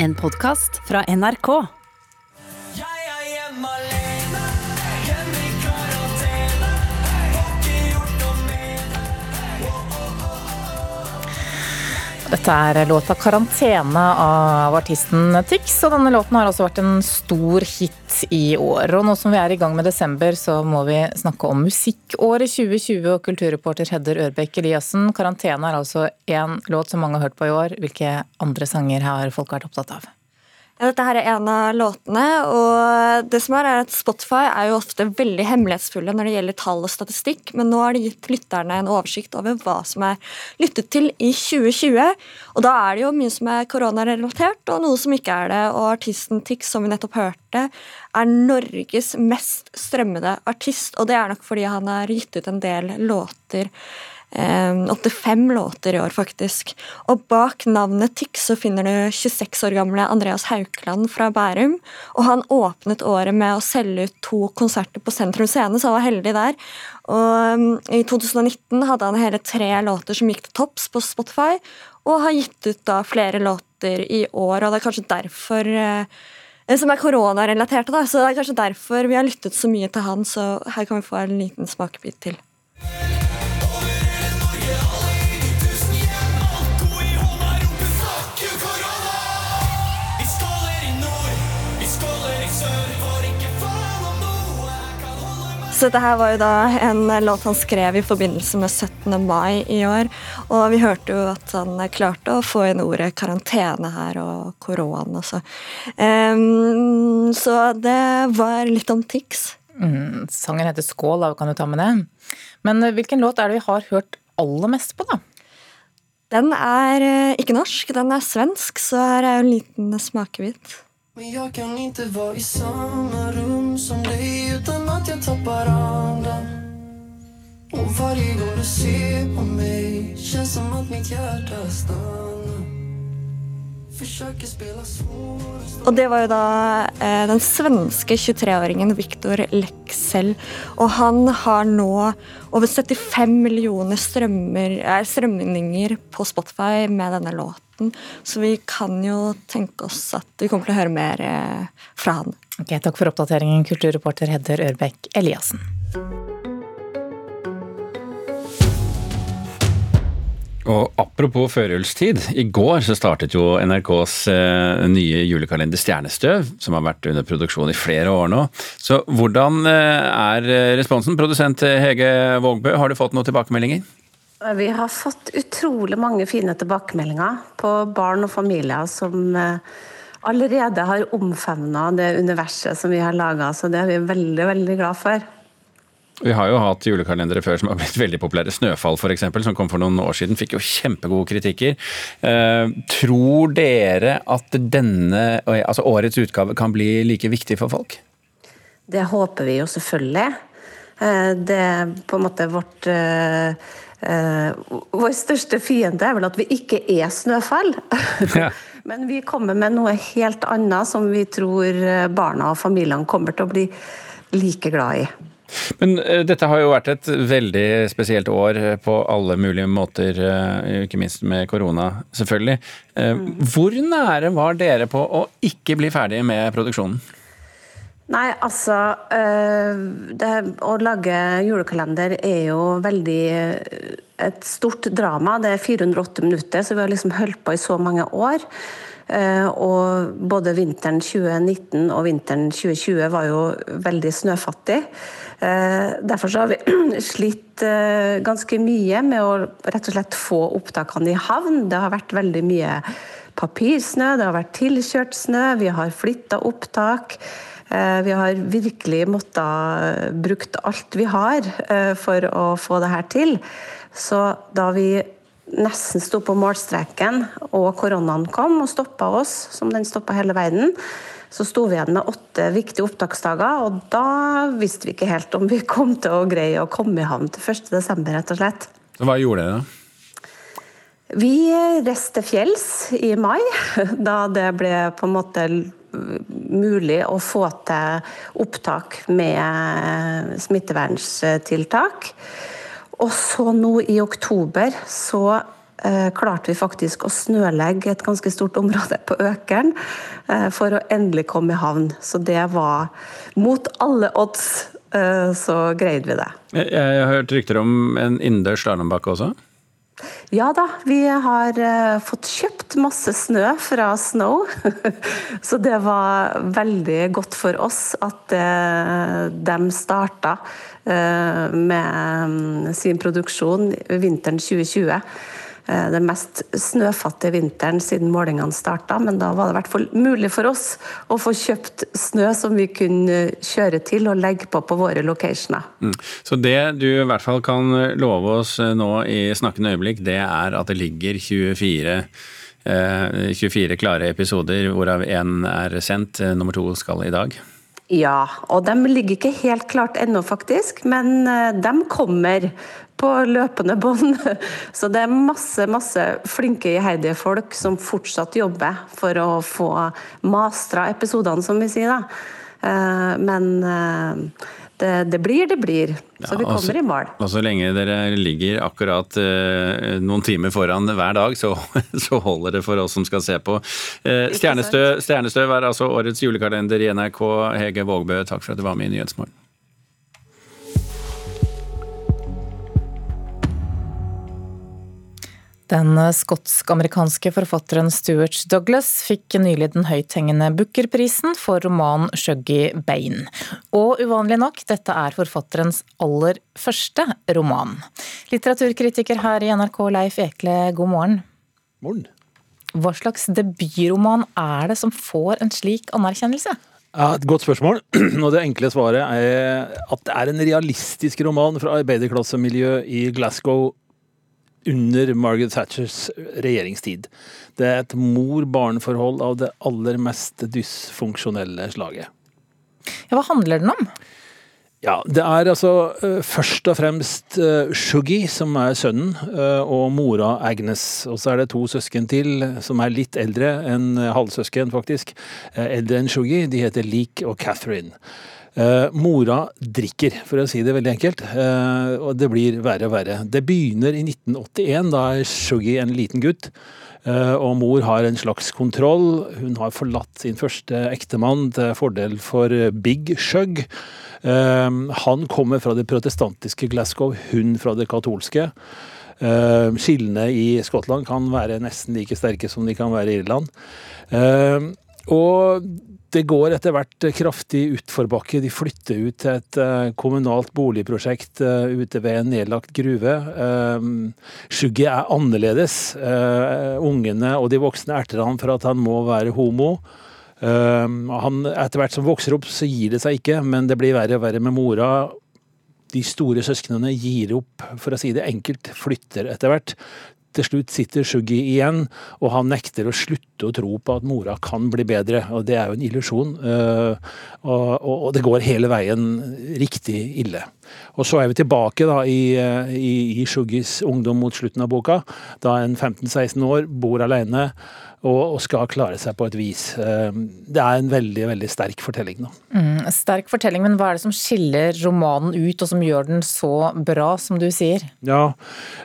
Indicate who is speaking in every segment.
Speaker 1: En podkast fra NRK.
Speaker 2: Jeg er hjemme alene, hjemme i karantene. Har ikke gjort noe med det.
Speaker 3: Dette er låta 'Karantene' av artisten Tix, og denne låten har også vært en stor hit i år. Og nå som vi er i gang med desember, så må vi snakke om musikkåret 2020 og kulturreporter Hedder Ørbekk Eliassen. 'Karantene' er altså én låt som mange har hørt på i år. Hvilke andre sanger har folk vært opptatt av?
Speaker 4: Dette her er en av låtene, og det som er, er at Spotify er jo ofte veldig hemmelighetsfulle når det gjelder tall og statistikk, men nå har de gitt lytterne en oversikt over hva som er lyttet til i 2020. Og da er det jo mye som er koronarelatert, og noe som ikke er det. Og artisten Tix, som vi nettopp hørte, er Norges mest strømmede artist, og det er nok fordi han har gitt ut en del låter. Eh, 85 låter i år, faktisk. Og bak navnet Tix så finner du 26 år gamle Andreas Haukeland fra Bærum. Og han åpnet året med å selge ut to konserter på Sentrum Scene, så han var heldig der. Og um, i 2019 hadde han hele tre låter som gikk til topps på Spotify, og har gitt ut da flere låter i år, og det er kanskje derfor eh, som er koronarelaterte, da. Så det er kanskje derfor vi har lyttet så mye til han, så her kan vi få en liten smakebit til. Så dette her var jo da en låt han skrev i forbindelse med 17. mai i år. Og vi hørte jo at han klarte å få inn ordet karantene her, og korona også. Um, så det var litt om Tix.
Speaker 3: Mm, sangen heter 'Skål', da kan du ta med det. Men eh, hvilken låt er det vi har hørt aller mest på, da?
Speaker 4: Den er eh, ikke norsk, den er svensk, så her er jo en liten smakebit.
Speaker 2: Men jeg kan ikke være i samme rum som dig utan att jag tappar andan Och varje gång du ser på mig känns som att mitt hjärta stannar
Speaker 4: Og det var jo da eh, den svenske 23-åringen Viktor Leksell. Og han har nå over 75 millioner strømmer, eh, strømninger på Spotify med denne låten. Så vi kan jo tenke oss at vi kommer til å høre mer eh, fra han.
Speaker 3: Ok, Takk for oppdateringen, kulturreporter Hedder Ørbekk Eliassen.
Speaker 5: Og apropos førjulstid. I går så startet jo NRKs eh, nye julekalender Stjernestøv, som har vært under produksjon i flere år nå. Så hvordan eh, er responsen? Produsent Hege Vågbø, har du fått noen tilbakemeldinger?
Speaker 6: Vi har fått utrolig mange fine tilbakemeldinger på barn og familier som eh, allerede har omfavna det universet som vi har laga, så det er vi veldig, veldig glad for.
Speaker 5: Vi har jo hatt julekalendere før som har blitt veldig populære. 'Snøfall' f.eks., som kom for noen år siden, fikk jo kjempegode kritikker. Eh, tror dere at denne, altså årets utgave kan bli like viktig for folk?
Speaker 6: Det håper vi jo selvfølgelig. Eh, Det er på en måte vårt eh, eh, Vår største fiende er vel at vi ikke er Snøfall.
Speaker 5: Ja.
Speaker 6: Men vi kommer med noe helt annet som vi tror eh, barna og familiene kommer til å bli like glad i.
Speaker 5: Men eh, dette har jo vært et veldig spesielt år eh, på alle mulige måter, eh, ikke minst med korona, selvfølgelig. Eh, Hvor nære var dere på å ikke bli ferdig med produksjonen?
Speaker 6: Nei, altså øh, det, Å lage julekalender er jo veldig øh, et stort drama. Det er 408 minutter, så vi har liksom holdt på i så mange år. Eh, og både vinteren 2019 og vinteren 2020 var jo veldig snøfattig. Eh, derfor så har vi slitt eh, ganske mye med å rett og slett få opptakene i havn. Det har vært veldig mye papirsnø, det har vært tilkjørt snø, vi har flytta opptak. Eh, Vi har virkelig måttet brukt alt vi har eh, for å få det her til. Så da vi nesten sto på målstreken og koronaen kom og stoppa oss, som den stoppa hele verden, så sto vi igjen med åtte viktige opptaksdager, og da visste vi ikke helt om vi kom til å greie å komme i havn til 1.12., rett og slett.
Speaker 5: Så hva gjorde dere?
Speaker 6: Vi reiste til fjells i mai, da det ble på en måte mulig å få til opptak med smitteverntiltak. Og så nå i oktober så eh, klarte vi faktisk å snølegge et ganske stort område på Økeren eh, for å endelig komme i havn. Så det var mot alle odds, eh, så greide vi det.
Speaker 5: Jeg har hørt rykter om en innendørs slalåmbakke også?
Speaker 6: Ja da, vi har uh, fått kjøpt masse snø fra Snow. Så det var veldig godt for oss at uh, de starta uh, med um, sin produksjon vinteren 2020. Eh, den mest snøfattige vinteren siden målingene starta, men da var det i hvert fall mulig for oss å få kjøpt snø som vi kunne kjøre til og legge på på våre locationer.
Speaker 5: Mm. Så det du i hvert fall kan love oss eh, nå i snakkende øyeblikk, det er at det ligger 24 24 eh, klare episoder, hvorav én er sendt. Nummer to skal i dag.
Speaker 6: Ja, og de ligger ikke helt klart ennå, faktisk. Men de kommer på løpende bånd. Så det er masse, masse flinke, iherdige folk som fortsatt jobber for å få mastra episodene, som vi sier. da. Eh, men eh, det, det, blir, det blir. Så ja, vi kommer
Speaker 5: så,
Speaker 6: i mål.
Speaker 5: Og så lenge dere ligger akkurat eh, noen timer foran hver dag, så, så, holder det for oss som skal se på. Eh, Stjernestøv, Stjernestøv er altså årets julekalender i NRK. Hege Vågbø, takk for at du var med i Nyhetsmorgen.
Speaker 3: Den skotsk-amerikanske forfatteren Stuart Douglas fikk nylig den høythengende Booker-prisen for romanen 'Shuggy Bain'. Og uvanlig nok, dette er forfatterens aller første roman. Litteraturkritiker her i NRK, Leif Ekle, god morgen.
Speaker 7: Morgen.
Speaker 3: Hva slags debutroman er det som får en slik anerkjennelse?
Speaker 7: Ja, et Godt spørsmål. Og Det enkle svaret er at det er en realistisk roman fra arbeiderklassemiljøet i Glasgow under Margaret Thatchers regjeringstid. Det er et mor-barn-forhold av det aller mest dysfunksjonelle slaget.
Speaker 3: Ja, hva handler den om?
Speaker 7: Ja, Det er altså uh, først og fremst uh, Shuggy, som er sønnen, uh, og mora Agnes. Og så er det to søsken til, som er litt eldre enn halvsøsken, faktisk. eldre enn Shuggy. De heter Leek og Catherine. Mora drikker, for å si det veldig enkelt, og det blir verre og verre. Det begynner i 1981, da er Shuggy en liten gutt. Uh, og mor har en slags kontroll. Hun har forlatt sin første ektemann til fordel for Big Shug. han kommer fra det protestantiske Glasgow, hun fra det katolske. skillene i Skottland kan være nesten like sterke som de kan være i Irland. og det går etter hvert kraftig utforbakke. De flytter ut til et uh, kommunalt boligprosjekt uh, ute ved en nedlagt gruve. Um, er annerledes. Ungene og de voksne erter han for at han må være homo. Han, etter hvert som vokser opp, så gir det seg ikke, men det blir verre og verre med mora. De store søsknene gir opp, for å si det enkelt, flytter etter hvert til slutt sitter Shuggy igjen, og han nekter å slutte å tro på at mora kan bli bedre. Og det er jo en illusjon. Og, og, det går hele veien riktig ille. Og så er vi tilbake da i, i, i Shuggys ungdom mot slutten av boka, da en 15-16 år bor alene og, skal klare seg på et vis. Eh, det er en veldig veldig sterk fortelling. Da.
Speaker 3: Mm, sterk fortelling, men hva er det som skiller romanen ut, og som gjør den så bra, som du sier?
Speaker 7: Ja,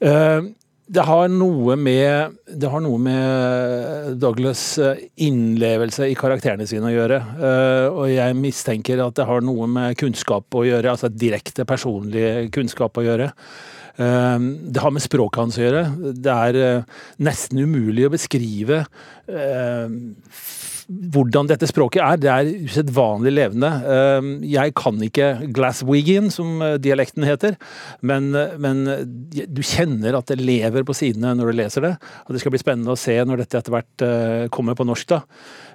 Speaker 7: øh, det har, noe med, det har noe med Douglas' innlevelse i karakterene sine å gjøre. Eh, og jeg mistenker at det har noe med kunnskap å gjøre, altså direkte personlig kunnskap å gjøre. Eh, det har med språket hans å gjøre. Det er nesten umulig å beskrive hvordan dette språket er. Det er usedvanlig levende. Ehm, jeg kan ikke Glaswegian, som eh, dialekten heter, men, eh, men, eh, du kjenner at det lever på sidene når du leser det. Og det skal bli spennende å se når dette etter hvert kommer på norsk. da.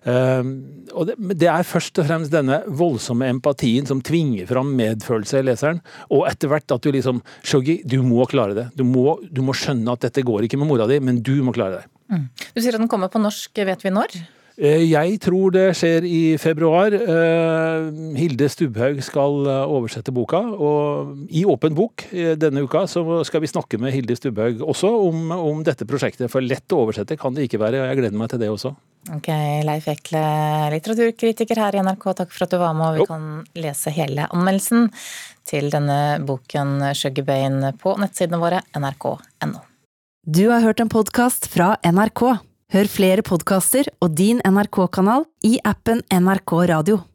Speaker 7: Ehm, og det, er først og fremst denne voldsomme empatien som tvinger fram medfølelse i leseren. Og etter hvert at du liksom Shoggy, du må klare det. Du må, du må skjønne at dette går ikke med mora di, men du må klare det.
Speaker 3: Mm. Du sier at den kommer på norsk, vet vi når?
Speaker 7: Eh, jeg tror det skjer i februar. Eh, Hilde Stubhaug skal eh, oversette boka, og i Åpen bok denne uka så skal vi snakke med Hilde Stubhaug også om, om, dette prosjektet. For lett å oversette kan det ikke være, og jeg gleder meg til det også.
Speaker 3: Ok, Leif Ekle, litteraturkritiker her i NRK, takk for at du var med. og Vi kan lese hele anmeldelsen til denne boken 'Sugarbane' på nettsidene våre nrk.no.
Speaker 1: Du har hørt en podkast fra NRK. Hør flere podkaster og din NRK-kanal i appen NRK Radio.